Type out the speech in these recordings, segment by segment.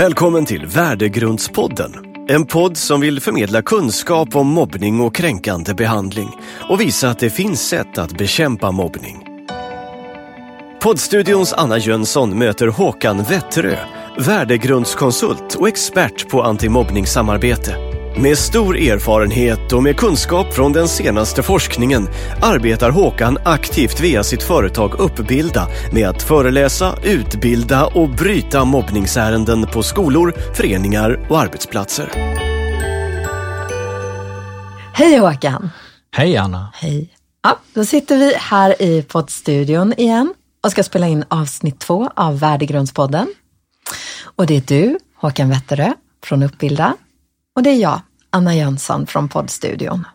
Välkommen till Värdegrundspodden. En podd som vill förmedla kunskap om mobbning och kränkande behandling och visa att det finns sätt att bekämpa mobbning. Poddstudions Anna Jönsson möter Håkan Wetterö, värdegrundskonsult och expert på antimobbningssamarbete. Med stor erfarenhet och med kunskap från den senaste forskningen arbetar Håkan aktivt via sitt företag Uppbilda med att föreläsa, utbilda och bryta mobbningsärenden på skolor, föreningar och arbetsplatser. Hej Håkan! Hej Anna! Hej! Ja, då sitter vi här i poddstudion igen och ska spela in avsnitt två av Värdegrundspodden. Och det är du, Håkan Wetterö från Uppbilda och det är jag, Anna Jönsson från poddstudion.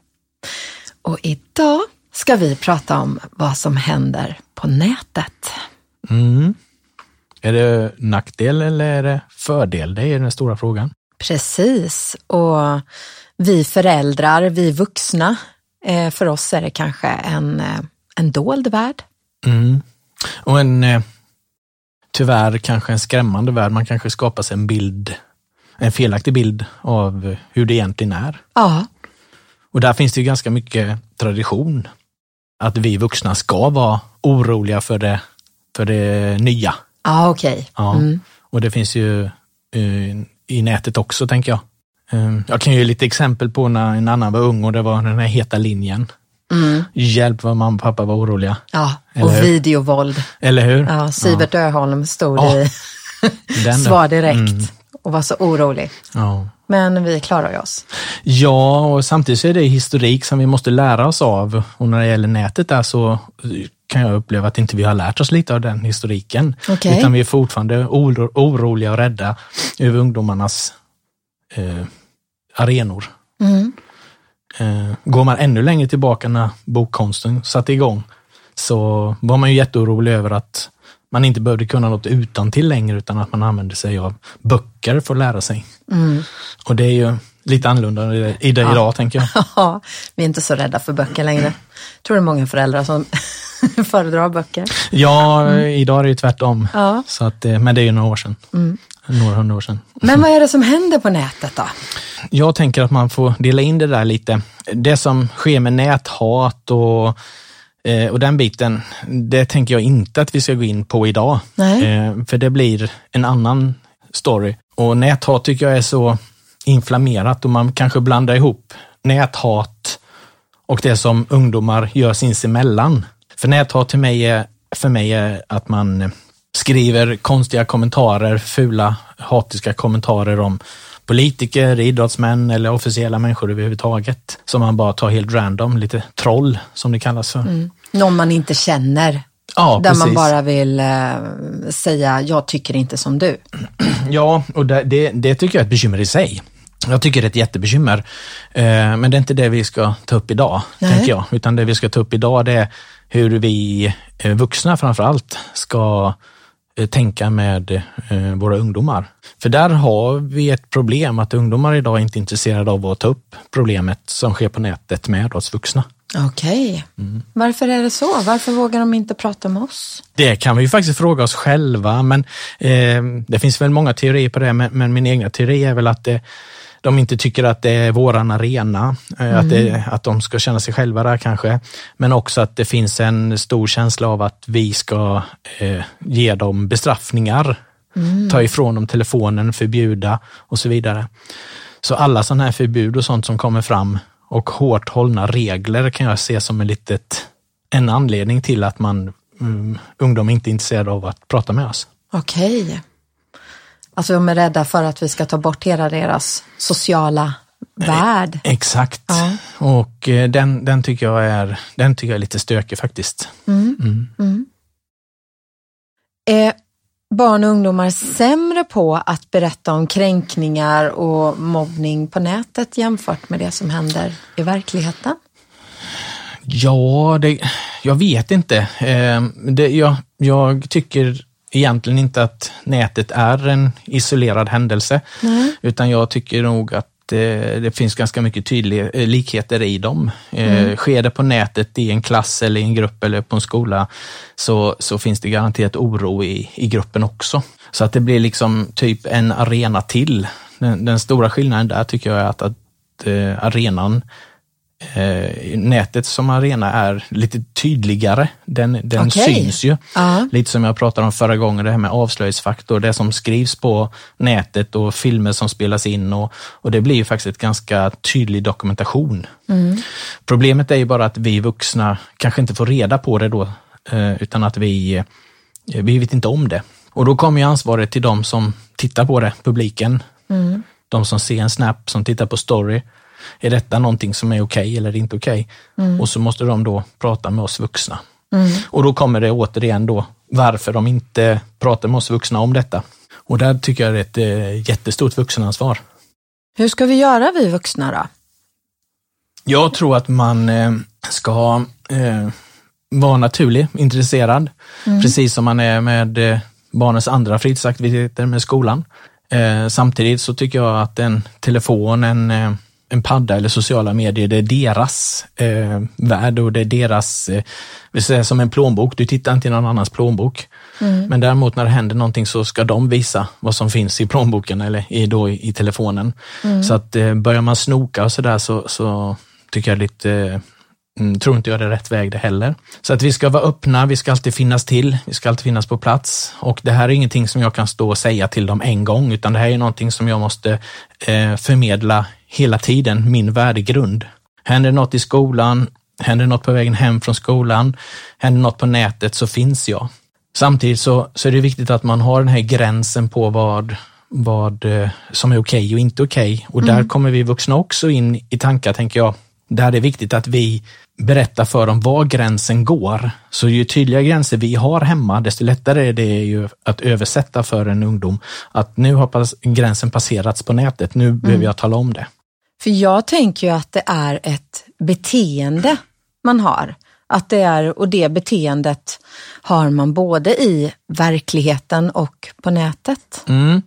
Och idag ska vi prata om vad som händer på nätet. Mm. Är det nackdel eller är det fördel? Det är den stora frågan. Precis, och vi föräldrar, vi vuxna, eh, för oss är det kanske en, eh, en dold värld. Mm. Och en, eh, tyvärr kanske en skrämmande värld. Man kanske skapar sig en bild, en felaktig bild av hur det egentligen är. Ja, Och där finns det ju ganska mycket tradition. Att vi vuxna ska vara oroliga för det, för det nya. ja okej. Ja. Mm. Och det finns ju eh, i nätet också, tänker jag. Eh, Jag kan ge lite exempel på när en annan var ung och det var den här heta linjen. Mm. Hjälp vad mamma och pappa var oroliga. Ja, Eller och hur? videovåld. Eller hur? Ja, Sivert Öholm stod Ja, i. Svar direkt Mm. Och var så orolig. Ja. Men vi klarar oss. ja, och samtidigt så är det historik som vi måste lära oss av. Och när det gäller nätet där så kan jag uppleva att inte vi har lärt oss lite av den historiken. Okej. Utan vi är fortfarande oro, oroliga och rädda över ungdomarnas eh, arenor. Mm. Eh, går man ännu längre tillbaka när bokkonsten satte igång så var man ju jätteorolig över att man inte behövde kunna något utan till längre utan att man använde sig av böcker för att lära sig. Mm. Och det är ju lite annorlunda i det, Ja. idag tänker jag. Ja, vi är inte så rädda för böcker längre. Jag tror det är många föräldrar som föredrar böcker. Ja, idag är det ju tvärtom. Ja. Så att, eh, men det är ju några år sedan. Några hundra år sedan. Men vad är det som händer på nätet då? Jag tänker att man får dela in det där lite. Det som sker med näthat och, eh, och den biten, det tänker jag inte att vi ska gå in på idag. Nej. Eh, För det blir en annan story. Och näthat tycker jag är så inflammerat och man kanske blandar ihop näthat och det som ungdomar gör sinsemellan. För näthat till mig är, för mig är att man skriver konstiga kommentarer, fula hatiska kommentarer om politiker, idrottsmän eller officiella människor överhuvudtaget. Som man bara tar helt random, lite troll som det kallas för. Någon man inte känner. Ja, där man precis. bara vill eh, säga, jag tycker inte som du. Ja, och det, det, det tycker jag är ett bekymmer i sig. Jag tycker det är ett jättebekymmer. Eh, men det är inte det vi ska ta upp idag, Nej. tänker jag. Utan det vi ska ta upp idag det är hur vi eh, vuxna framför allt ska tänka med eh, våra ungdomar. För där har vi ett problem att ungdomar idag är inte är intresserade av att ta upp problemet som sker på nätet med oss vuxna. Okej. Mm. Varför är det så? Varför vågar de inte prata med oss? Det kan vi ju faktiskt fråga oss själva, men eh, det finns väl många teorier på det, men, men min egna teori är väl att det, de inte tycker att det är våran arena, eh, att, det, att de ska känna sig själva där kanske. Men också att det finns en stor känsla av att vi ska eh, ge dem bestraffningar, ta ifrån dem telefonen, förbjuda och så vidare. Så alla sådana här förbud och sånt som kommer fram och hårt hållna regler kan jag se som en litet, en anledning till att man mm, ungdom inte är intresserad av att prata med oss. Okej. Alltså de är rädda för att vi ska ta bort hela deras sociala värld. Exakt. Ja. Och eh, den, den, tycker jag är, den tycker jag är lite stökig faktiskt. Är barn och ungdomar sämre på att berätta om kränkningar och mobbning på nätet jämfört med det som händer i verkligheten? Ja, det, jag vet inte. Eh, det, jag, jag tycker egentligen inte att nätet är en isolerad händelse. Nej. Utan jag tycker nog att eh, det finns ganska mycket tydliga eh, likheter i dem. Mm. Sker det på nätet i en klass eller i en grupp eller på en skola så, så finns det garanterat oro i, i gruppen också. Så att det blir liksom typ en arena till. Den, den stora skillnaden där tycker jag är att, att arenan eh, nätet som arena är lite tydligare. Den, den okay. syns ju. Uh -huh. Lite som jag pratade om förra gången, det här med avslöjningsfaktor. Det som skrivs på nätet och filmer som spelas in och, och det blir ju faktiskt ett ganska tydlig dokumentation. Mm. Problemet är ju bara att vi vuxna kanske inte får reda på det då, eh, utan att vi, eh, vi vet inte om det. Och då kommer ju ansvaret till de som tittar på det, publiken. Mm. De som ser en snap, som tittar på story är detta någonting som är okej okay eller inte okej? Okay? Mm. Och så måste de då prata med oss vuxna. Mm. Och då kommer det återigen då varför de inte pratar med oss vuxna om detta. Och där tycker jag det är ett eh, jättestort vuxenansvar. Hur ska vi göra vi vuxna då? Jag tror att man eh, ska eh, vara naturlig, intresserad, mm. precis som man är med barnens andra fritidsaktiviteter med skolan. Samtidigt så tycker jag att en telefon, en en padda eller sociala medier, det är deras eh, värld och det är deras, eh, vi säger som en plånbok, du tittar inte i någon annans plånbok. Mm. Men däremot när det händer någonting så ska de visa vad som finns i plånboken eller i, då i, i telefonen. Mm. Så att eh, börjar man snoka och sådär så, så tycker jag lite eh, Mm, tror inte jag det är rätt väg det heller. Så att vi ska vara öppna, vi ska alltid finnas till, vi ska alltid finnas på plats. Och det här är ingenting som jag kan stå och säga till dem en gång, utan det här är någonting som jag måste eh, förmedla hela tiden, min värdegrund. Händer något i skolan, händer något på vägen hem från skolan, händer något på nätet så finns jag. Samtidigt så, så är det viktigt att man har den här gränsen på vad, vad eh, som är okej okay och inte okej. Okay. Och mm. där kommer vi vuxna också in i tankar, tänker jag. Där det är viktigt att vi berättar för dem var gränsen går. Så ju tydligare gränser vi har hemma, desto lättare är det ju att översätta för en ungdom att nu har gränsen passerats på nätet, nu mm. behöver jag tala om det. För jag tänker ju att det är ett beteende man har. Att det är, och det beteendet har man både i verkligheten och på nätet. Mm.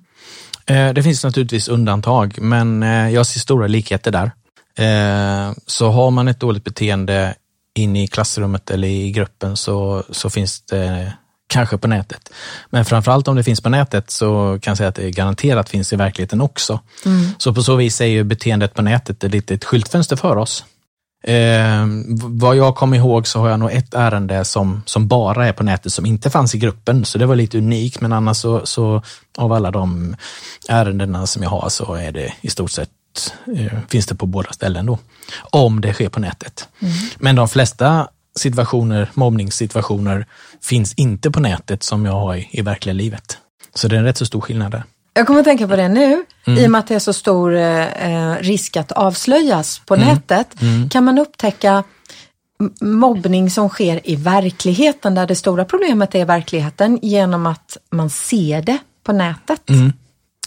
Eh, det finns naturligtvis undantag, men eh, jag ser stora likheter där. Eh, så har man ett dåligt beteende inne i klassrummet eller i gruppen så, så finns det kanske på nätet. Men framförallt om det finns på nätet så kan jag säga att det garanterat finns i verkligheten också. Mm. Så på så vis är ju beteendet på nätet ett litet skyltfönster för oss. Eh, vad jag kommer ihåg så har jag nog ett ärende som, som bara är på nätet som inte fanns i gruppen, så det var lite unikt. Men annars så, så av alla de ärendena som jag har så är det i stort sett eh, finns det på båda ställen då. Om det sker på nätet. Mm. Men de flesta situationer, mobbningssituationer, finns inte på nätet som jag har i, i verkliga livet. Så det är en rätt så stor skillnad där. Jag kommer att tänka på det nu, mm. i och med att det är så stor eh, risk att avslöjas på mm. nätet. Mm. Kan man upptäcka mobbning som sker i verkligheten, där det stora problemet är verkligheten, genom att man ser det på nätet? Mm.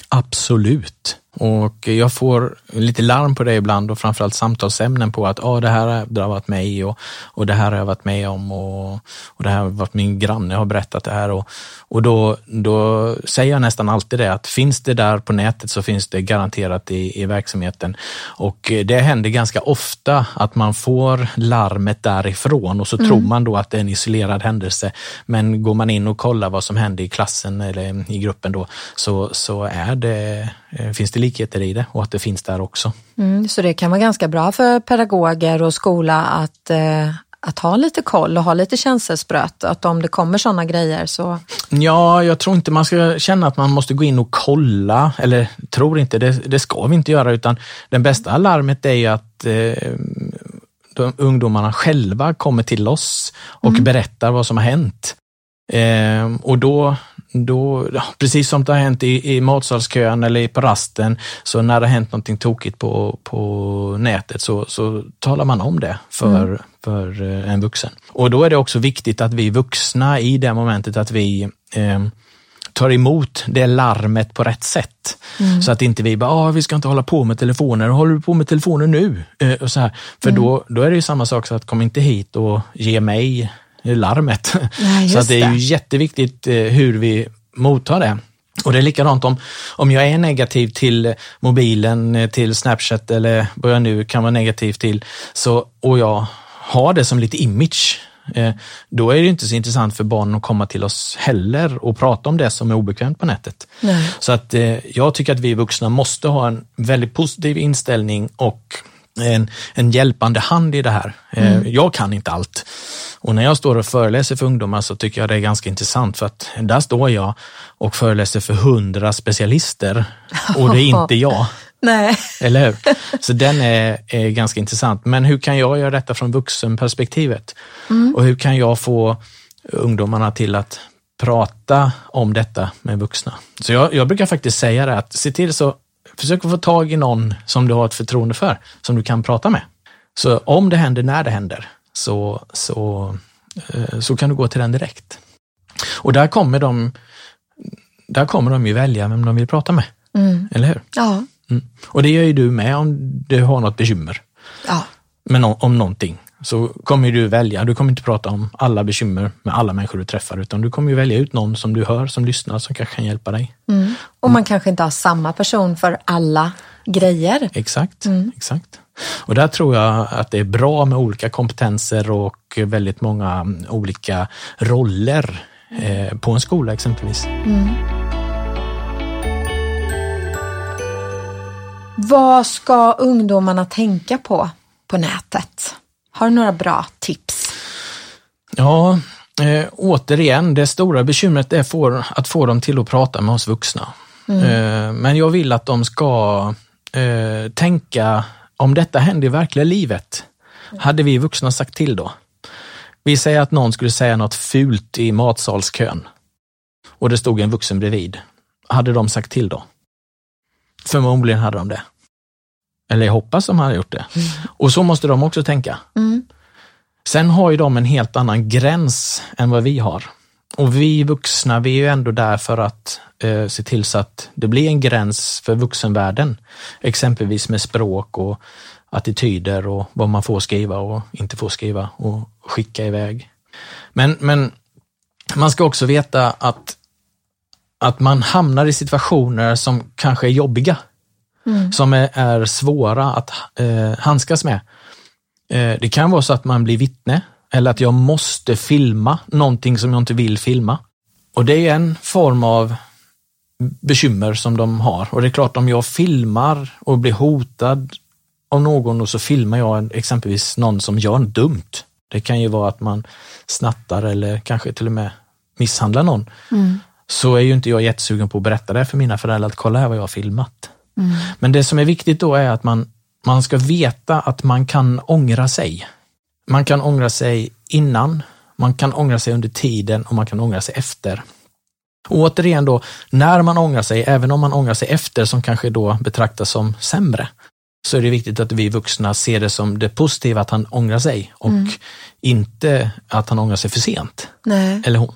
Absolut. Och jag får lite larm på det ibland och framförallt samtalsämnen på att ah, det här har drabbat mig och, och det här har jag varit med om och, och det här har varit min granne har berättat det här. Och, och då, då säger jag nästan alltid det att finns det där på nätet så finns det garanterat i, i verksamheten. Och det händer ganska ofta att man får larmet därifrån och så mm. tror man då att det är en isolerad händelse. Men går man in och kollar vad som händer i klassen eller i gruppen då så, så är det, finns det likheter i det och att det finns där också. Mm, så det kan vara ganska bra för pedagoger och skola att, eh, att ha lite koll och ha lite känselspröt, att om det kommer sådana grejer så... Ja, jag tror inte man ska känna att man måste gå in och kolla, eller tror inte, det, det ska vi inte göra, utan den bästa alarmet är ju att eh, de ungdomarna själva kommer till oss och mm. berättar vad som har hänt. Eh, och då då, precis som det har hänt i, i matsalskön eller på rasten, så när det har hänt någonting tokigt på, på nätet så, så talar man om det för, mm. för eh, en vuxen. Och då är det också viktigt att vi vuxna i det momentet att vi eh, tar emot det larmet på rätt sätt. Mm. Så att inte vi bara, ah, vi ska inte hålla på med telefoner, håller du på med telefoner nu? Eh, och så här. För mm. då, då är det ju samma sak, så att kom inte hit och ge mig larmet. Nej, så det är ju jätteviktigt eh, hur vi mottar det. Och det är likadant om, om jag är negativ till mobilen, till Snapchat eller vad jag nu kan vara negativ till, så, och jag har det som lite image, eh, då är det inte så intressant för barnen att komma till oss heller och prata om det som är obekvämt på nätet. Nej. Så att eh, jag tycker att vi vuxna måste ha en väldigt positiv inställning och en, en hjälpande hand i det här. Eh, Jag kan inte allt. Och när jag står och föreläser för ungdomar så tycker jag det är ganska intressant för att där står jag och föreläser för hundra specialister och det är inte jag. Nej. Eller hur? Så den är, är ganska intressant. Men hur kan jag göra detta från vuxenperspektivet? Och hur kan jag få ungdomarna till att prata om detta med vuxna? Så jag, jag brukar faktiskt säga det att se till så försök få tag i någon som du har ett förtroende för, som du kan prata med. Så om det händer när det händer, så, så, eh, så kan du gå till den direkt. Och där kommer de, där kommer de ju välja vem de vill prata med. Eller hur? Ja. Mm. Och det gör ju du med om du har något bekymmer ja. med no om någonting. Så kommer du välja, du kommer inte prata om alla bekymmer med alla människor du träffar, utan du kommer ju välja ut någon som du hör, som lyssnar, som kanske kan hjälpa dig. Och man kanske inte har samma person för alla grejer. Exakt, exakt. Och där tror jag att det är bra med olika kompetenser och väldigt många mm, olika roller eh, på en skola exempelvis. Vad ska ungdomarna tänka på på nätet? Har du några bra tips? Ja, eh, återigen, det stora bekymret är får, att få dem till att prata med oss vuxna. Eh, men jag vill att de ska eh, tänka, om detta händer i verkliga livet, hade vi vuxna sagt till då? Vi säger att någon skulle säga något fult i matsalskön och det stod en vuxen bredvid. Hade de sagt till då? Förmodligen hade de det. Eller jag hoppas de hade gjort det. Och så måste de också tänka. Mm. Sen har ju de en helt annan gräns än vad vi har. Och vi vuxna, vi är ju ändå där för att eh, se till så att det blir en gräns för vuxenvärlden. Exempelvis med språk och attityder och vad man får skriva och inte får skriva och skicka iväg. Men, men man ska också veta att, att man hamnar i situationer som kanske är jobbiga. Som är, är svåra att eh, handskas med. Eh, Det kan vara så att man blir vittne eller att jag måste filma någonting som jag inte vill filma. Och det är en form av bekymmer som de har. Och det är klart, om jag filmar och blir hotad av någon och så filmar jag exempelvis någon som gör något dumt. Det kan ju vara att man snattar eller kanske till och med misshandlar någon. Så är ju inte jag jättesugen på att berätta det för mina föräldrar, att kolla här vad jag har filmat. Men det som är viktigt då är att man, man ska veta att man kan ångra sig. Man kan ångra sig innan, man kan ångra sig under tiden och man kan ångra sig efter. Och återigen då, när man ångrar sig, även om man ångrar sig efter som kanske då betraktas som sämre, så är det viktigt att vi vuxna ser det som det positiva att han ångrar sig och inte att han ångrar sig för sent. Nej. Eller hon.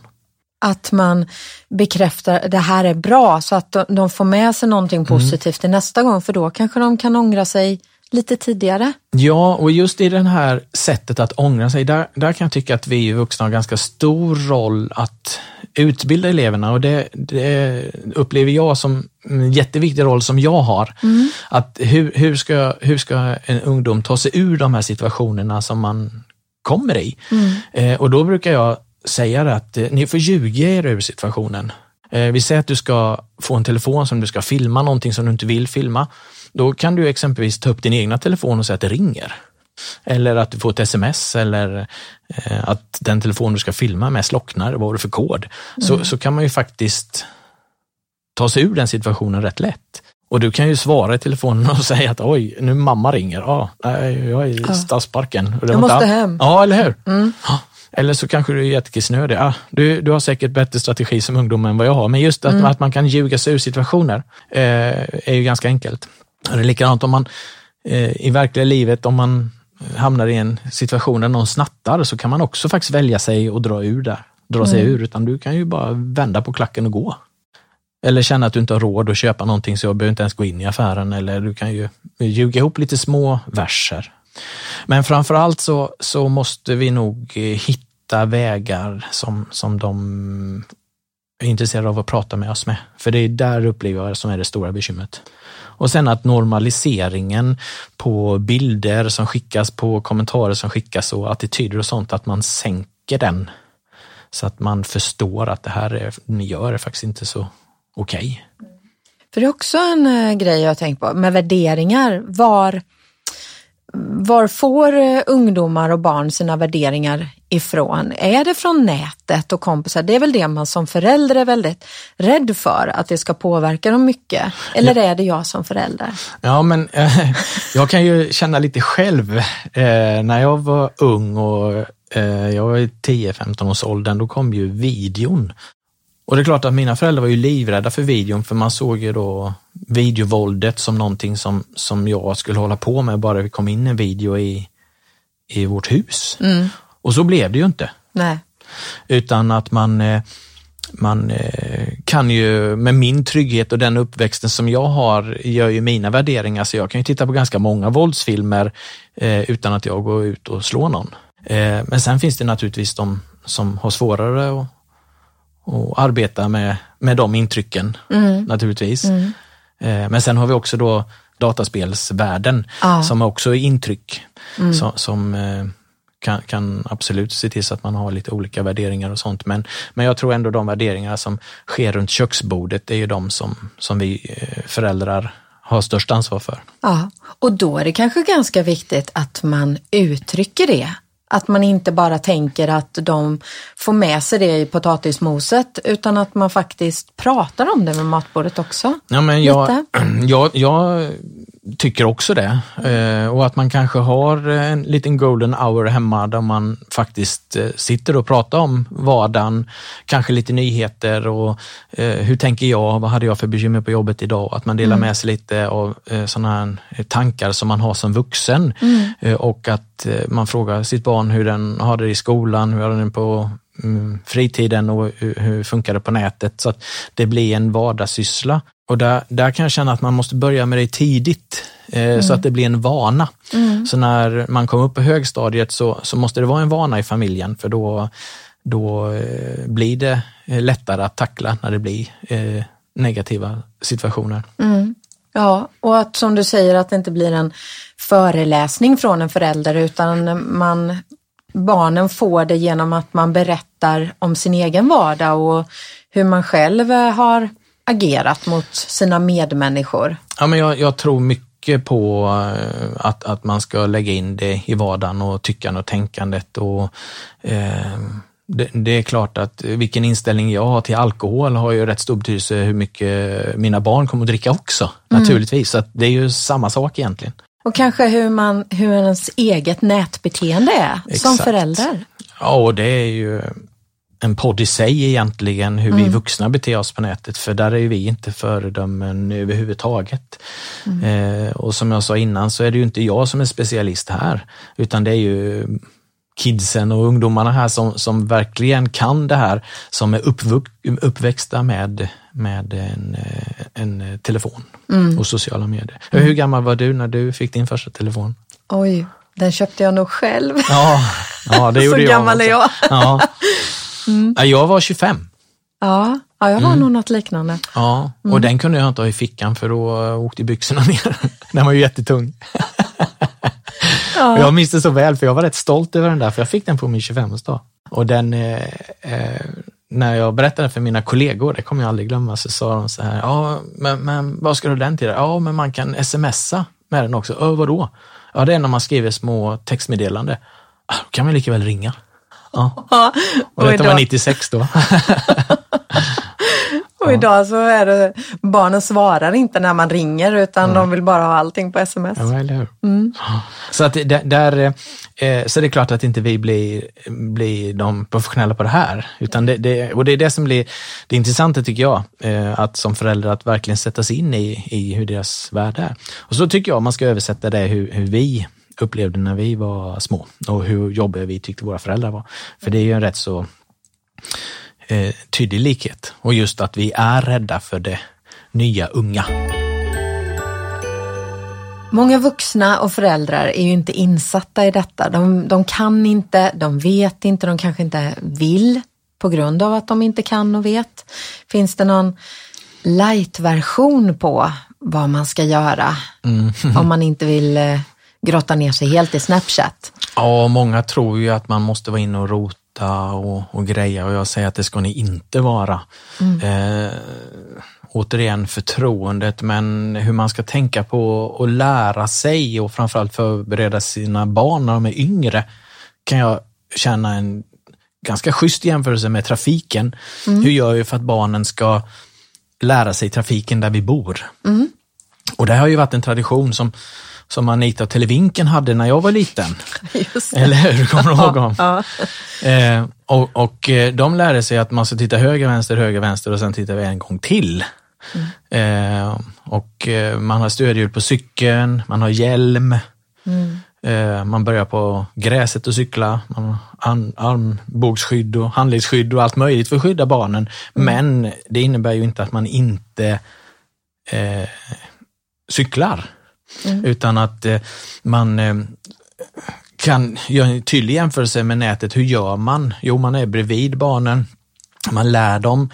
Att man bekräftar det här är bra så att de, får med sig någonting positivt till nästa gång för då kanske de kan ångra sig lite tidigare. Ja, och just i det här sättet att ångra sig, där, där kan jag tycka att vi vuxna har ganska stor roll att utbilda eleverna och det, det upplever jag som en jätteviktig roll som jag har. Att hur, hur, ska, hur ska en ungdom ta sig ur de här situationerna som man kommer i? Eh, och då brukar jag säga det att eh, ni får ljuga er ur situationen. Eh, vi säger att du ska få en telefon som du ska filma någonting som du inte vill filma. Då kan du exempelvis ta upp din egna telefon och säga att det ringer. Eller att du får ett sms eller eh, att den telefon du ska filma med slocknar, vad har du för kod? Så, så kan man ju faktiskt ta sig ur den situationen rätt lätt. Och du kan ju svara i telefonen och säga att oj, nu mamma ringer. Ja, nej, jag är i stadsparken. Och det Jag måste hem. Ja, eller hur? Ja. Eller så kanske du är jättekissnödig. Ja, du, du har säkert bättre strategi som ungdom än vad jag har. Men just att, att man kan ljuga sig ur situationer eh, är ju ganska enkelt. Och det är likadant om man eh, i verkliga livet, om man hamnar i en situation där någon snattar, så kan man också faktiskt välja sig och dra ur där. Dra sig ur, utan du kan ju bara vända på klacken och gå. Eller känna att du inte har råd att köpa någonting så jag behöver inte ens gå in i affären. Eller du kan ju ljuga ihop lite små verser. Men framförallt så, så måste vi nog eh, hitta vägar som, som de är intresserade av att prata med oss med. För det är där upplever jag som är det stora bekymret. Och sen att normaliseringen på bilder som skickas, på kommentarer som skickas och attityder och sånt, att man sänker den. Så att man förstår att det här är, ni gör är faktiskt inte så okej. Okay. För det är också en eh, grej jag har tänkt på med värderingar. Var, var får uh, ungdomar och barn sina värderingar ifrån? Är det från nätet och kompisar? Det är väl det man som förälder är väldigt rädd för, att det ska påverka dem mycket. Eller är det jag som förälder? Ja, men äh, jag kan ju känna lite själv. när jag var ung och jag var i 10-15 års åldern, då kom ju videon och det är klart att mina föräldrar var ju livrädda för videon för man såg ju då videovåldet som någonting som, som jag skulle hålla på med bara det kom in en video i, i vårt hus. Mm. Och så blev det ju inte. Nej. Utan att man, eh, man eh, kan ju med min trygghet och den uppväxten som jag har, gör ju mina värderingar, så jag kan ju titta på ganska många våldsfilmer eh, utan att jag går ut och slår någon. Men sen finns det naturligtvis de som har svårare att och arbeta med, med de intrycken mm. naturligtvis. Mm. Eh, men sen har vi också då dataspelsvärlden ah. som också är intryck mm. som, som eh, kan, kan, absolut se till så att man har lite olika värderingar och sånt. Men, men jag tror ändå de värderingar som sker runt köksbordet är ju de som, som vi eh, föräldrar har störst ansvar för. Ja, och då är det kanske ganska viktigt att man uttrycker det att man inte bara tänker att de får med sig det i potatismoset utan att man faktiskt pratar om det med matbordet också. Ja, men jag, jag, jag tycker också det. Eh, och att man kanske har en liten golden hour hemma där man faktiskt eh, sitter och pratar om vardagen, kanske lite nyheter och eh, hur tänker jag, vad hade jag för bekymmer på jobbet idag? Att man delar mm. med sig lite av sådana tankar som man har som vuxen mm. och att man frågar sitt barn hur den har det i skolan, hur har den på mm, fritiden och hur funkar det på nätet? Så att det blir en vardagssyssla och där, där kan jag känna att man måste börja med det tidigt, eh, mm. så att det blir en vana. Mm. Så när man kommer upp på högstadiet så, så måste det vara en vana i familjen, för då, då eh, blir det eh, lättare att tackla när det blir eh, negativa situationer. Mm. Ja, och att som du säger att det inte blir en föreläsning från en förälder utan man, barnen får det genom att man berättar om sin egen vardag och hur man själv har agerat mot sina medmänniskor? Ja, men jag, jag tror mycket på eh, att, att man ska lägga in det i vardagen och tyckan och tänkandet. Och, eh, det, det, är klart att vilken inställning jag har till alkohol har ju rätt stor betydelse hur mycket mina barn kommer att dricka också, mm. naturligtvis. Så det är ju samma sak egentligen. Och kanske hur, man, hur ens eget nätbeteende är Exakt. som förälder. Ja, och det är ju en podd i sig egentligen, hur mm. vi vuxna beter oss på nätet, för där är vi inte föredömen överhuvudtaget. Mm. Eh, och som jag sa innan så är det ju inte jag som är specialist här, utan det är ju kidsen och ungdomarna här som, som verkligen kan det här, som är uppvux, uppväxta med, med en, eh, en telefon mm. och sociala medier. Hur gammal var du när du fick din första telefon? Oj, den köpte jag nog själv. Ja, ja det gjorde Så jag. Så gammal är jag. Ja. Mm. Jag var 25. Ja, ja jag har mm. nog något liknande. Ja, och mm. den kunde jag inte ha i fickan för då åkte byxorna ner. den var ju jättetung. Ja. Jag minns det så väl för jag var rätt stolt över den där för jag fick den på min 25-årsdag. Och den, eh, eh, när jag berättade för mina kollegor, det kommer jag aldrig glömma, så sa de så här, ja men, men vad ska du den till? Ja, men man kan smsa med den också. Ö, vadå? Ja, det är när man skriver små textmeddelande. Ah, då kan man lika väl ringa. Ja. Och, och detta idag... var 96 då. och idag så är det, barnen svarar inte när man ringer utan mm. de vill bara ha allting på sms. Ja, eller hur? Mm. Så, att där, eh, så det är klart att inte vi blir, blir de professionella på det här. Utan det, det, och det är det som blir det intressanta tycker jag, eh, att som förälder att verkligen sätta sig in i, i hur deras värld är. Och så tycker jag man ska översätta det hur, hur vi upplevde när vi var små och hur jobbiga vi tyckte våra föräldrar var. För det är ju en rätt så eh, tydlig likhet. Och just att vi är rädda för det nya unga. Många vuxna och föräldrar är ju inte insatta i detta. De, de kan inte, de vet inte, de kanske inte vill på grund av att de inte kan och vet? Finns det någon light-version på vad man ska göra mm. om man inte vill eh, grotta ner sig helt i Snapchat? Ja, många tror ju att man måste vara inne och rota och, och greja och jag säger att det ska ni inte vara. Mm. Eh, återigen förtroendet, men hur man ska tänka på att lära sig och framförallt förbereda sina barn när de är yngre kan jag känna en ganska schysst jämförelse med trafiken. Mm. Hur gör vi för att barnen ska lära sig trafiken där vi bor? Mm. Och det har ju varit en tradition som som Anita och Televinken hade när jag var liten. Eller hur? Kommer du ihåg dem? Ja. Eh, och, och eh, de lärde sig att man ska titta höger, vänster, höger, vänster och sen tittar vi en gång till. Mm. Eh, och man har stödhjul på cykeln, man har hjälm. Mm. Man börjar på gräset och cykla, man har armbågsskydd och handledsskydd och allt möjligt för att skydda barnen. Mm. Men det innebär ju inte att man inte eh, cyklar. Mm. Utan att eh, man eh, kan göra en tydlig jämförelse med nätet. Hur gör man? Jo, man är bredvid barnen. Man lär dem.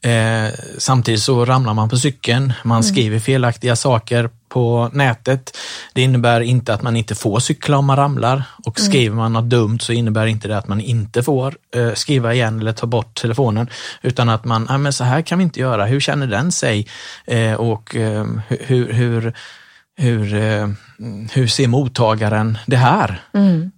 Eh, samtidigt så ramlar man på cykeln. Man mm. skriver felaktiga saker på nätet. Det innebär inte att man inte får cykla om man ramlar och mm. skriver man något dumt så innebär inte det att man inte får eh, skriva igen eller ta bort telefonen utan att man, ah, men så här kan vi inte göra. Hur känner den sig? Eh, och eh, hur, hur hur, eh, hur ser mottagaren det här? Mm.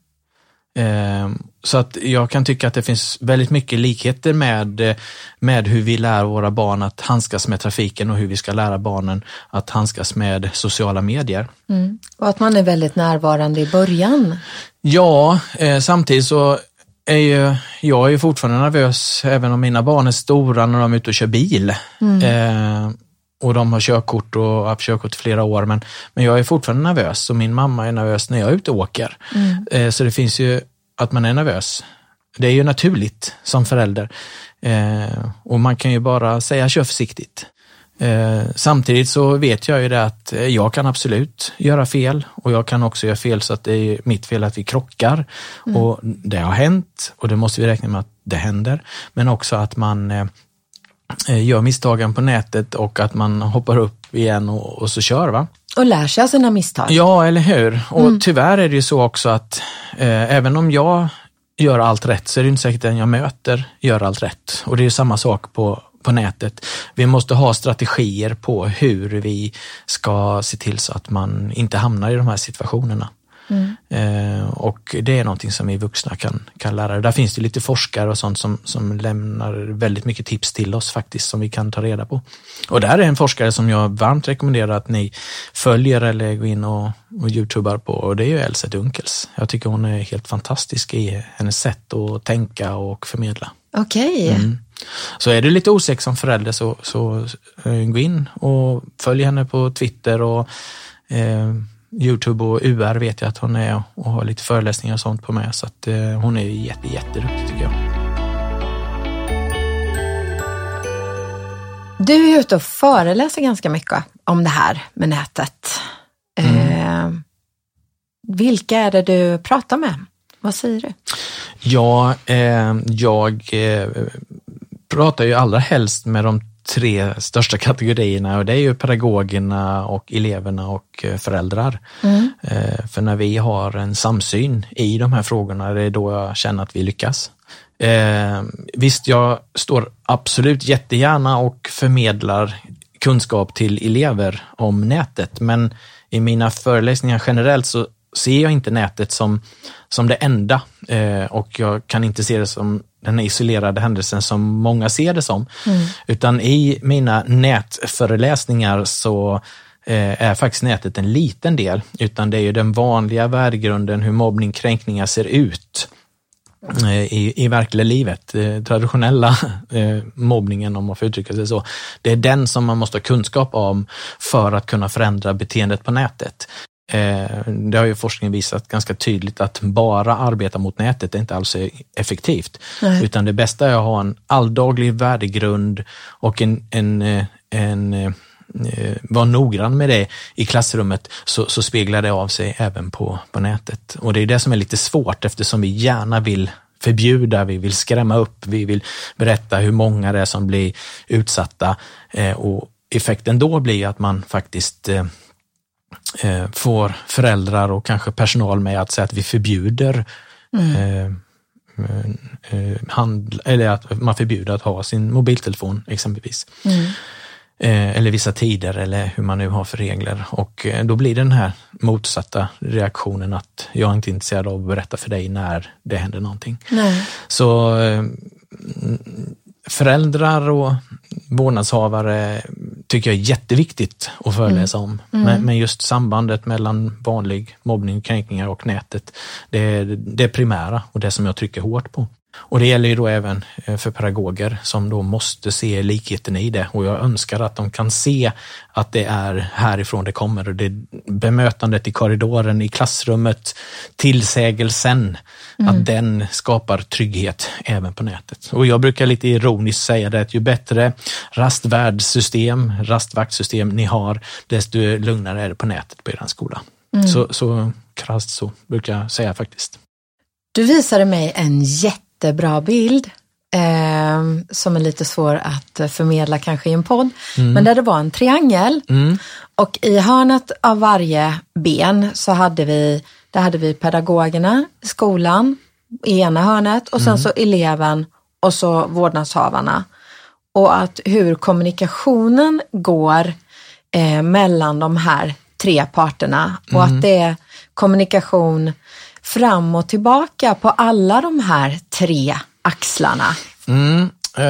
Eh, så att jag kan tycka att det finns väldigt mycket likheter med, med hur vi lär våra barn att handskas med trafiken och hur vi ska lära barnen att handskas med sociala medier. Mm. Och att man är väldigt närvarande i början. Ja, eh, samtidigt så är ju, jag är fortfarande nervös även om mina barn är stora när de är ute och kör bil. Mm. Eh, och de har körkort och har haft körkort i flera år. Men, men jag är fortfarande nervös och min mamma är nervös när jag är ute och åker. Mm. Eh, så det finns ju att man är nervös. Det är ju naturligt som förälder. Eh, och man kan ju bara säga kör försiktigt. Eh, samtidigt så vet jag ju det att jag kan absolut göra fel och jag kan också göra fel så att det är mitt fel att vi krockar. Mm. Och Det har hänt och det måste vi räkna med att det händer. Men också att man Eh, gör misstagen på nätet och att man hoppar upp igen och, och så kör. va? Och lär sig av sina misstag. Ja, eller hur? Och mm. tyvärr är det ju så också att eh, även om jag gör allt rätt så är det inte säkert att den jag möter gör allt rätt. Och det är samma sak på, på nätet. Vi måste ha strategier på hur vi ska se till så att man inte hamnar i de här situationerna. Mm. Eh, och det är någonting som vi vuxna kan, kan lära. Där finns det lite forskare och sånt som, som lämnar väldigt mycket tips till oss faktiskt som vi kan ta reda på. Och där är en forskare som jag varmt rekommenderar att ni följer eller går in och, och youtubar på och det är ju Elsa Dunkels. Jag tycker hon är helt fantastisk i hennes sätt att tänka och förmedla. Okej. Okay. Mm. Så är du lite osäker som förälder så, så uh, gå in och följ henne på Twitter och uh, Youtube och UR vet jag att hon är och har lite föreläsningar och sånt på med. Så att, eh, hon är jätte, jätteduktig tycker jag. Du är ute och föreläser ganska mycket om det här med nätet. Mm. Eh, vilka är det du pratar med? Vad säger du? Ja, eh, jag eh, pratar ju allra helst med de tre största kategorierna och det är ju pedagogerna och eleverna och eh, föräldrar. Mm. Eh, för när vi har en samsyn i de här frågorna, det är då jag känner att vi lyckas. Eh, visst, jag står absolut jättegärna och förmedlar kunskap till elever om nätet, men i mina föreläsningar generellt så ser jag inte nätet som, som det enda eh, och jag kan inte se det som den isolerade händelsen som många ser det som. Mm. Utan i mina nätföreläsningar så eh, är faktiskt nätet en liten del, utan det är ju den vanliga värdegrunden, hur mobbning, kränkningar ser ut eh, i, i verkliga livet. Traditionella eh, mobbningen, om man får uttrycka sig så, det är den som man måste ha kunskap om för att kunna förändra beteendet på nätet. Eh, det har ju forskningen visat ganska tydligt att bara arbeta mot nätet är inte alls effektivt. Nej. Utan det bästa är att ha en alldaglig värdegrund och en, en, eh, en, eh, vara noggrann med det i klassrummet så, så, speglar det av sig även på, på nätet. Och det är det som är lite svårt eftersom vi gärna vill förbjuda, vi vill skrämma upp, vi vill berätta hur många det är som blir utsatta och effekten då blir att man faktiskt får föräldrar och kanske personal med att säga att vi förbjuder mm. eh, eh handl, eller att man förbjuder att ha sin mobiltelefon exempelvis. Mm. Eh, eller vissa tider eller hur man nu har för regler. Och eh, då blir det den här motsatta reaktionen att jag är inte intresserad av att berätta för dig när det händer någonting. Nej. Så föräldrar och vårdnadshavare tycker jag är jätteviktigt att föreläsa om. Mm. Men, men, just sambandet mellan vanlig mobbning, kränkningar och nätet, det är det primära och det som jag trycker hårt på. Och det gäller ju då även eh, för pedagoger som då måste se likheten i det och jag önskar att de kan se att det är härifrån det kommer. Det bemötandet i korridoren, i klassrummet, tillsägelsen, mm. att den skapar trygghet även på nätet. Och jag brukar lite ironiskt säga det att ju bättre rastvärdsystem, rastvaktsystem ni har, desto lugnare är det på nätet på er skola. Mm. Så, så krasst så brukar jag säga faktiskt. Du visade mig en jätte jättebra bild eh, som är lite svår att förmedla kanske i en podd, mm. men där det var en triangel mm. och i hörnet av varje ben så hade vi, där hade vi pedagogerna, skolan i ena hörnet och sen mm. så eleven och så vårdnadshavarna. Och att hur kommunikationen går eh, mellan de här tre parterna och att mm. det är kommunikation fram och tillbaka på alla de här tre axlarna? Mm, eh,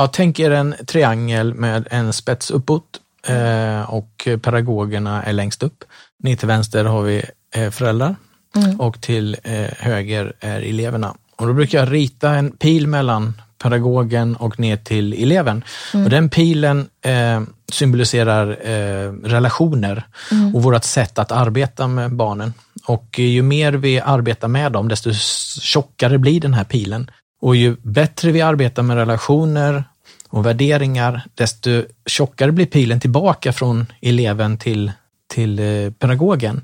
jag tänker en triangel med en spets uppåt eh, och pedagogerna är längst upp. Ner till vänster har vi eh, föräldrar mm. och till eh, höger är eleverna. Och då brukar jag rita en pil mellan pedagogen och ner till eleven. Mm. Och den pilen eh, symboliserar eh, relationer mm. och vårt sätt att arbeta med barnen. Och ju mer vi arbetar med dem, desto tjockare blir den här pilen. Och ju bättre vi arbetar med relationer och värderingar, desto tjockare blir pilen tillbaka från eleven till, till eh, pedagogen.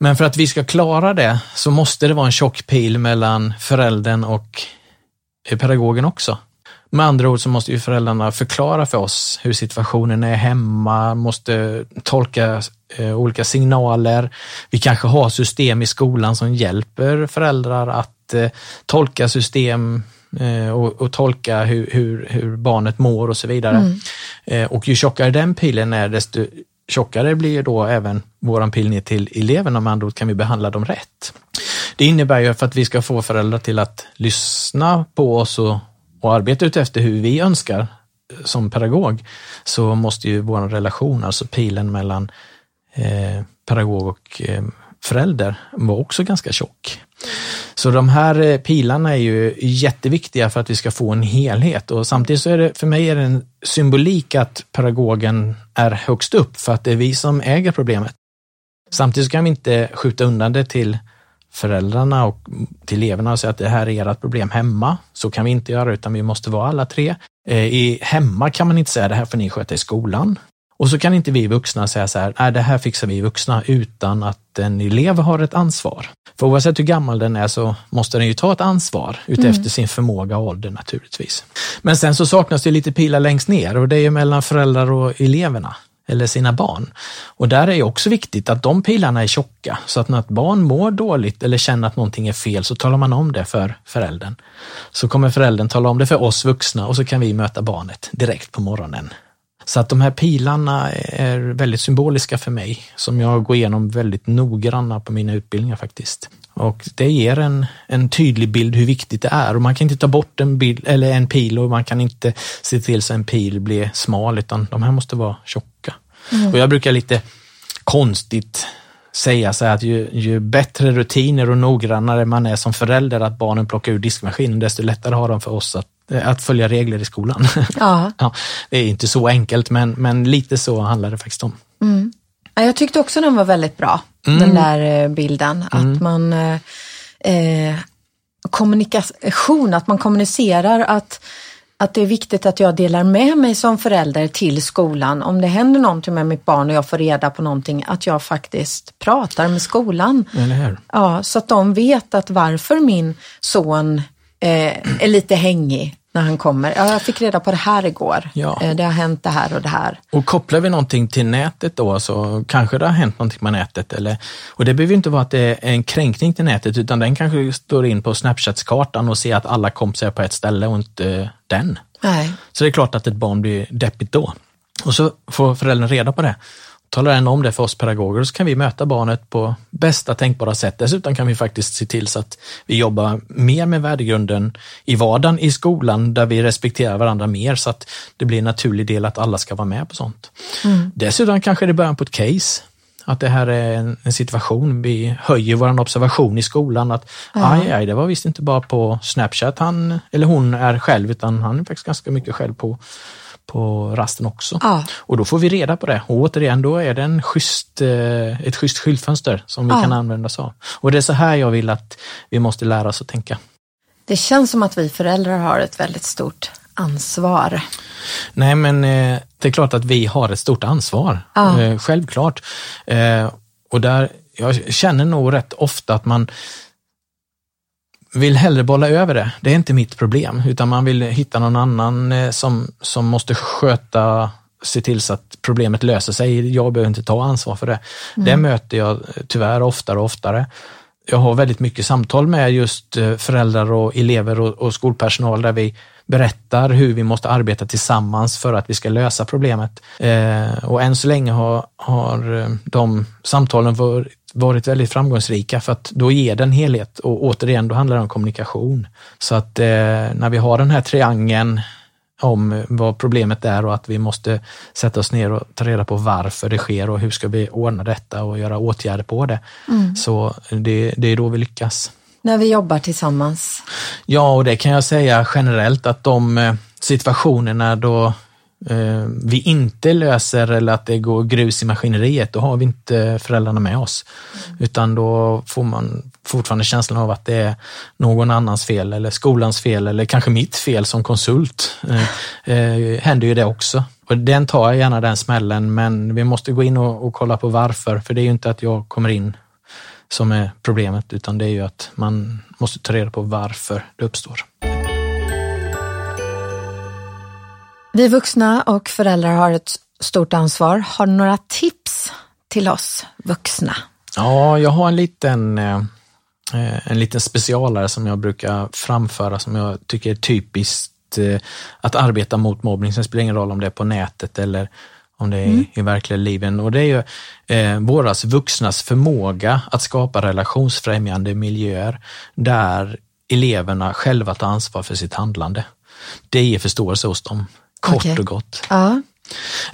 Men för att vi ska klara det så måste det vara en tjock pil mellan föräldern och eh, pedagogen också. Med andra ord så måste ju föräldrarna förklara för oss hur situationen är hemma, måste tolka olika signaler. Vi kanske har system i skolan som hjälper föräldrar att eh, tolka system eh, och, och, tolka hur, hur, hur, barnet mår och så vidare. Mm. Eh, och ju tjockare den pilen är, desto tjockare blir då även våran pil ner till eleverna, med andra ord kan vi behandla dem rätt. Det innebär ju för att vi ska få föräldrar till att lyssna på oss och, och arbeta utefter hur vi önskar som pedagog, så måste ju vår relation, alltså pilen mellan eh, pedagog och eh, förälder, var också ganska tjock. Så de här eh, pilarna är ju jätteviktiga för att vi ska få en helhet och samtidigt så är det, för mig är det en symbolik att pedagogen är högst upp för att det är vi som äger problemet. Samtidigt kan vi inte skjuta undan det till föräldrarna och till eleverna och säga att det här är ert problem hemma. Så kan vi inte göra utan vi måste vara alla tre. Eh, I hemma kan man inte säga det här får ni sköta i skolan. Och så kan inte vi vuxna säga så här, nej det här fixar vi vuxna utan att en elev har ett ansvar. För oavsett hur gammal den är så måste den ju ta ett ansvar utefter mm. sin förmåga och ålder naturligtvis. Men sen så saknas det lite pilar längst ner och det är mellan föräldrar och eleverna eller sina barn. Och där är det också viktigt att de pilarna är tjocka så att när ett barn mår dåligt eller känner att någonting är fel så talar man om det för föräldern. Så kommer föräldern tala om det för oss vuxna och så kan vi möta barnet direkt på morgonen. Så att de här pilarna är väldigt symboliska för mig, som jag går igenom väldigt noggranna på mina utbildningar faktiskt. Och det ger en, en tydlig bild hur viktigt det är och man kan inte ta bort en, bild, eller en pil och man kan inte se till så en pil blir smal utan de här måste vara tjocka. Mm. Och jag brukar lite konstigt säga så här att ju, ju, bättre rutiner och noggrannare man är som förälder att barnen plockar ur diskmaskinen, desto lättare har de för oss att, att följa regler i skolan. Ja. ja. det är inte så enkelt, men, men lite så handlar det faktiskt om. Mm. Jag tyckte också den var väldigt bra, mm. den där eh, bilden. Att mm. man eh, eh, kommunikation, att man kommunicerar att att det är viktigt att jag delar med mig som förälder till skolan. Om det händer någonting med mitt barn och jag får reda på någonting, att jag faktiskt pratar med skolan. Eller hur? Ja, så att de vet att varför min son eh, är lite hängig när han kommer. Ja, jag fick reda på det här igår. Ja. Eh, det har hänt det här och det här. Och kopplar vi någonting till nätet då så kanske det har hänt någonting med nätet. Eller, och det behöver inte vara att det är en kränkning till nätet utan den kanske står in på Snapchats-kartan och ser att alla kompisar är på ett ställe och inte den. Nej. Så det är klart att ett barn blir deppigt då. Och så får föräldern reda på det. Talar den om det för oss pedagoger så kan vi möta barnet på bästa tänkbara sätt. Dessutom kan vi faktiskt se till så att vi jobbar mer med värdegrunden i vardagen i skolan där vi respekterar varandra mer så att det blir en naturlig del att alla ska vara med på sånt. Mm. Dessutom kanske det är början på ett case. Att det här är en, en situation, vi höjer vår observation i skolan att ja. aj, aj, det var visst inte bara på Snapchat han eller hon är själv utan han är faktiskt ganska mycket själv på på rasten också. Ja. Och då får vi reda på det. Och återigen, då är det en schysst, eh, ett schysst skyltfönster som vi ja. kan använda oss av. Och det är så här jag vill att vi måste lära oss att tänka. Det känns som att vi föräldrar har ett väldigt stort ansvar. Nej, men eh, det är klart att vi har ett stort ansvar. Ja. Eh, självklart. Och där, jag känner nog rätt ofta att man vill hellre bolla över det. Det är inte mitt problem, utan man vill hitta någon annan eh, som, som måste sköta, se till så att problemet löser sig. Jag behöver inte ta ansvar för det. Mm. Det möter jag tyvärr oftare och oftare. Jag har väldigt mycket samtal med just eh, föräldrar och elever och, och skolpersonal där vi berättar hur vi måste arbeta tillsammans för att vi ska lösa problemet. Eh, och än så länge har, har eh, de samtalen varit varit väldigt framgångsrika för att då ger den helhet och återigen, då handlar det om kommunikation. Så att eh, när vi har den här triangeln om vad problemet är och att vi måste sätta oss ner och ta reda på varför det sker och hur ska vi ordna detta och göra åtgärder på det. Mm. Så det, det är då vi lyckas. När vi jobbar tillsammans? Ja, och det kan jag säga generellt att de eh, situationerna då eh, vi inte löser eller att det går grus i maskineriet, då har vi inte föräldrarna med oss. Mm. Utan då får man fortfarande känslan av att det är någon annans fel eller skolans fel eller kanske mitt fel som konsult. Eh, eh, händer ju det också. Och den tar jag gärna den smällen, men vi måste gå in och, och kolla på varför. För det är ju inte att jag kommer in som är problemet, utan det är ju att man måste ta reda på varför det uppstår. Vi vuxna och föräldrar har ett stort ansvar. Har du några tips till oss vuxna? Ja, jag har en liten, eh, en liten specialare som jag brukar framföra som jag tycker är typiskt eh, att arbeta mot mobbning. Sen spelar det ingen roll om det är på nätet eller om det är mm. i verkliga livet. Och det är ju eh, våras vuxnas förmåga att skapa relationsfrämjande miljöer där eleverna själva tar ansvar för sitt handlande. Det ger förståelse hos dem. Kort okay. och gott. Ja.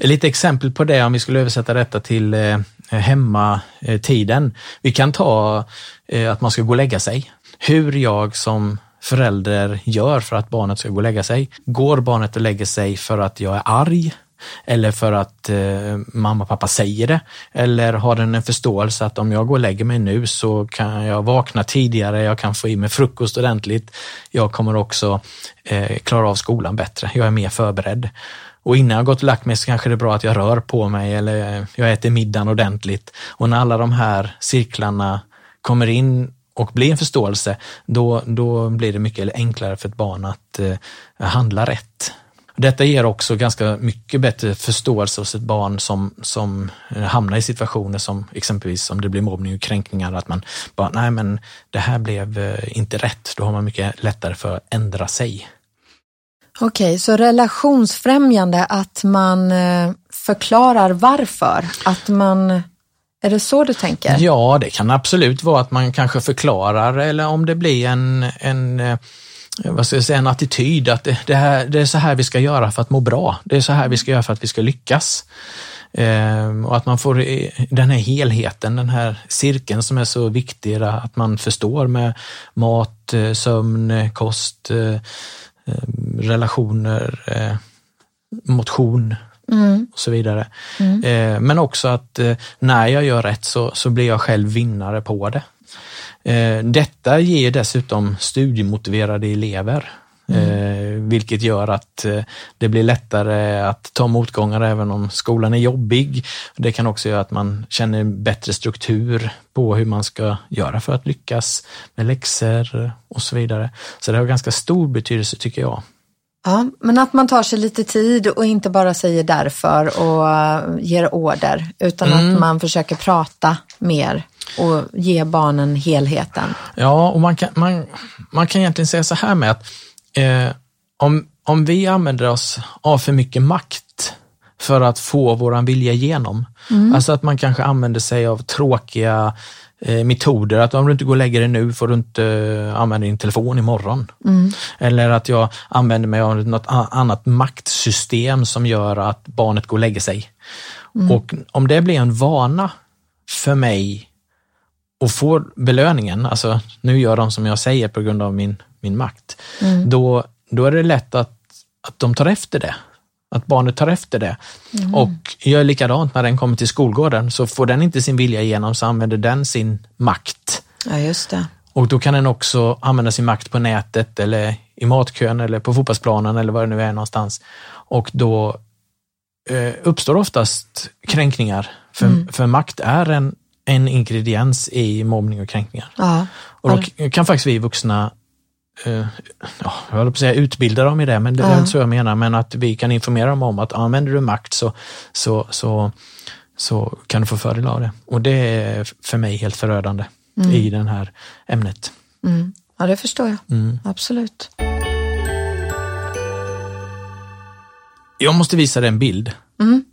Lite exempel på det om vi skulle översätta detta till eh, Eh, hemmatiden. Eh, Vi kan ta eh, att man ska gå och lägga sig. Hur jag som förälder gör för att barnet ska gå och lägga sig. Går barnet och lägger sig för att jag är arg? Eller för att eh, mamma och pappa säger det? Eller har den en förståelse att om jag går och lägger mig nu så kan jag vakna tidigare, jag kan få i mig frukost ordentligt. Jag kommer också eh, klara av skolan bättre, jag är mer förberedd. Och innan jag gått och lagt mig så kanske det är bra att jag rör på mig eller jag äter middagen ordentligt. Och när alla de här cirklarna kommer in och blir en förståelse, då, då blir det mycket enklare för ett barn att eh, handla rätt. Detta ger också ganska mycket bättre förståelse hos ett barn som, som eh, hamnar i situationer som exempelvis om det blir mobbning och kränkningar, att man bara, nej men det här blev eh, inte rätt. Då har man mycket lättare för att ändra sig. Okej, okay, så relationsfrämjande, att man eh, förklarar varför, att man är det så du tänker? Ja, det kan absolut vara att man kanske förklarar eller om det blir en, en eh, vad ska jag säga, en attityd att det, det, här, det är så här vi ska göra för att må bra. Det är så här vi ska göra för att vi ska lyckas. Ehm, och att man får den här helheten, den här cirkeln som är så viktig, att man förstår med mat, eh, sömn, kost, relationer, eh, motion mm. och så vidare. Mm. Eh, men också att när jag gör rätt så, så blir jag själv vinnare på det. Eh, detta ger dessutom studiemotiverade elever. Eh, vilket gör att eh, det blir lättare att ta motgångar även om skolan är jobbig. Det kan också göra att man känner bättre struktur på hur man ska göra för att lyckas med läxor och så vidare. Så det har ganska stor betydelse tycker jag. Ja, men att man tar sig lite tid och inte bara säger därför och uh, ger order, utan Mm. att man försöker prata mer och ge barnen helheten. Ja, och man kan, man, man kan egentligen säga så här med att eh, om, om vi använder oss av för mycket makt för att få våran vilja igenom, alltså att man kanske använder sig av tråkiga eh, metoder, att om du inte går och lägger dig nu får du inte eh, använda din telefon imorgon. Eller att jag använder mig av något annat maktsystem som gör att barnet går och lägger sig. Och om det blir en vana för mig och får belöningen, alltså nu gör de som jag säger på grund av min, min makt, då, då är det lätt att, att de tar efter det. Att barnet tar efter det. Och gör likadant när den kommer till skolgården, så får den inte sin vilja igenom så använder den sin makt. Ja, just det. Och då kan den också använda sin makt på nätet eller i matkön eller på fotbollsplanen eller vad det nu är någonstans. Och då eh, uppstår oftast kränkningar. För, för makt är en, en ingrediens i mobbning och kränkningar. Ja, Och då kan faktiskt vi vuxna eh, ja, jag håller på att säga utbilda dem i det, men det är inte så jag menar, men att vi kan informera dem om att använder du makt så, så, så, så kan du få fördel av det. Och det är för mig helt förödande i det här ämnet. mm. ja det förstår jag. Mm. Absolut. Jag måste visa dig en bild. Mm.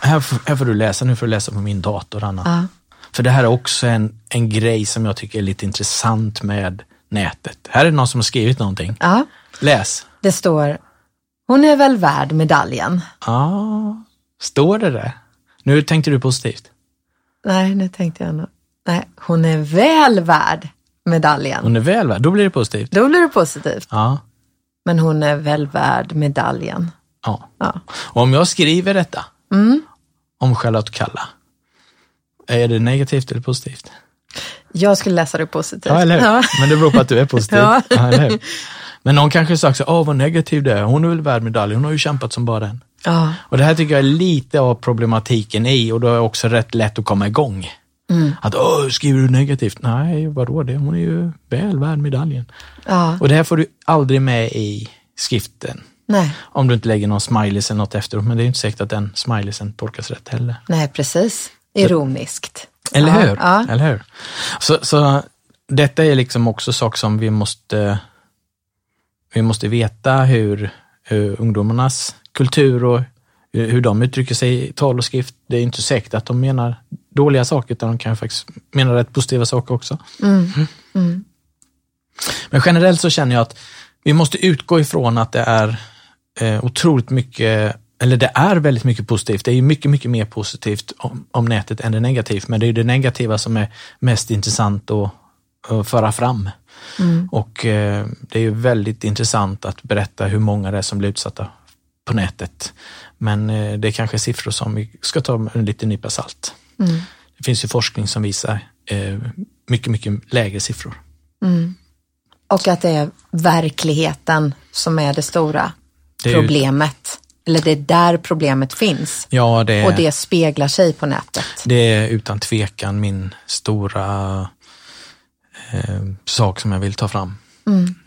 Här, f- här får du läsa, nu får du läsa på min dator Anna. Ja. För det här är också en, en grej som jag tycker är lite intressant med nätet. Här är någon som har skrivit någonting. ja, Läs. det står, hon är väl värd medaljen. Ja, står det det? Nu tänkte du positivt. Nej, nu tänkte jag nog. Nej, hon är väl värd medaljen. Hon är väl värd, då blir det positivt. Då blir det positivt. Ja, Men hon är väl värd medaljen. ja. Ja. Och om jag skriver detta Mm. om Charlotte Kalla, är det negativt eller positivt? Jag skulle läsa det positivt. Ja, eller hur? Ja. Men det beror på att du är positiv. Ja. hur? Men någon kanske sagt så, åh vad negativ det är, hon är väl värd medalj, hon har ju kämpat som bara den. Ja. Och det här tycker jag är lite av problematiken i och då är det också rätt lätt att komma igång. Mm. Att, åh, skriver du negativt? Nej, vadå det? Hon är ju väl värd medaljen. ja. Och det här får du aldrig med i skriften. Nej. Om du inte lägger någon smileys eller något efteråt, men det är ju inte säkert att den smileysen tolkas rätt heller. Nej, precis. Ironiskt. Eller hur? Ja. Eller hur? Så, så detta är liksom också saker som vi måste, vi måste veta hur, hur ungdomarnas kultur och hur de uttrycker sig i tal och skrift. Det är inte säkert att de menar dåliga saker, utan de kan faktiskt mena rätt positiva saker också. Mm. Mm. Men generellt så känner jag att vi måste utgå ifrån att det är eh, otroligt mycket, eller det är väldigt mycket positivt. Det är ju mycket, mycket mer positivt om, om nätet än det negativt, men det är ju det negativa som är mest intressant att, att föra fram. Och eh, det är ju väldigt intressant att berätta hur många det är som blir utsatta på nätet. Men eh, det är kanske siffror som vi ska ta med en liten nypa salt. Mm. Det finns ju forskning som visar eh, mycket, mycket lägre siffror. Och att det är verkligheten som är det stora Det är problemet. Eller det är där problemet finns. Ja, det. Och det speglar sig på nätet. Det är utan tvekan min stora eh, sak som jag vill ta fram.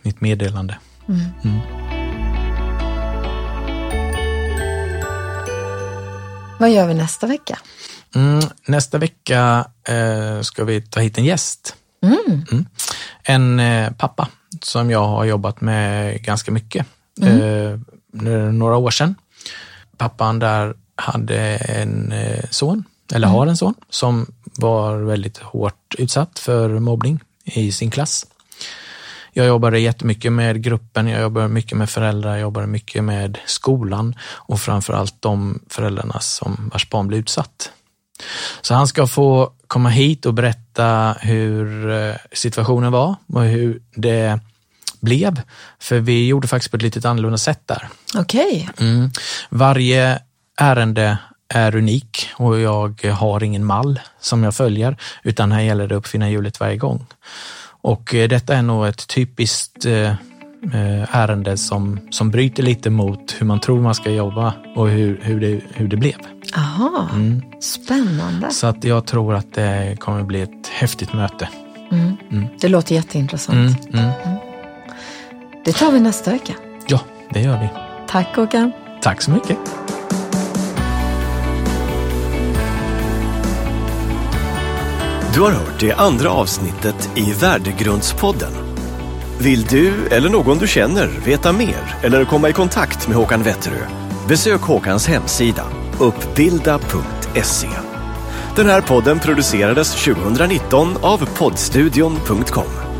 Mitt meddelande. Vad gör vi nästa vecka? Mm, nästa vecka eh, ska vi ta hit en gäst. Mm. En eh, pappa som jag har jobbat med ganska mycket. Eh, några år sedan. Pappan där hade en eh, son, eller har en son, som var väldigt hårt utsatt för mobbning i sin klass. Jag jobbade jättemycket med gruppen, jag jobbade mycket med föräldrar, jag jobbade mycket med skolan och framförallt de föräldrarna som vars barn blev utsatt. Så han ska få komma hit och berätta hur eh, situationen var och hur det blev. För vi gjorde faktiskt på ett lite annorlunda sätt där. Okej. Mm. Varje ärende är unik och jag har ingen mall som jag följer, utan här gäller det att uppfinna hjulet varje gång. Och eh, detta är nog ett typiskt eh, eh, ärende som, som bryter lite mot hur man tror man ska jobba och hur, hur, det, hur det blev. Aha, spännande. Så att jag tror att det kommer bli ett häftigt möte. Det låter jätteintressant. Mm, mm. Det tar vi nästa vecka. Ja, det gör vi. Tack Håkan. Tack så mycket. Du har hört det andra avsnittet i Värdegrundspodden. Vill du eller någon du känner veta mer eller komma i kontakt med Håkan Wetterö? Besök Håkans hemsida uppbilda.se. Den här podden producerades 2019 av poddstudion.com.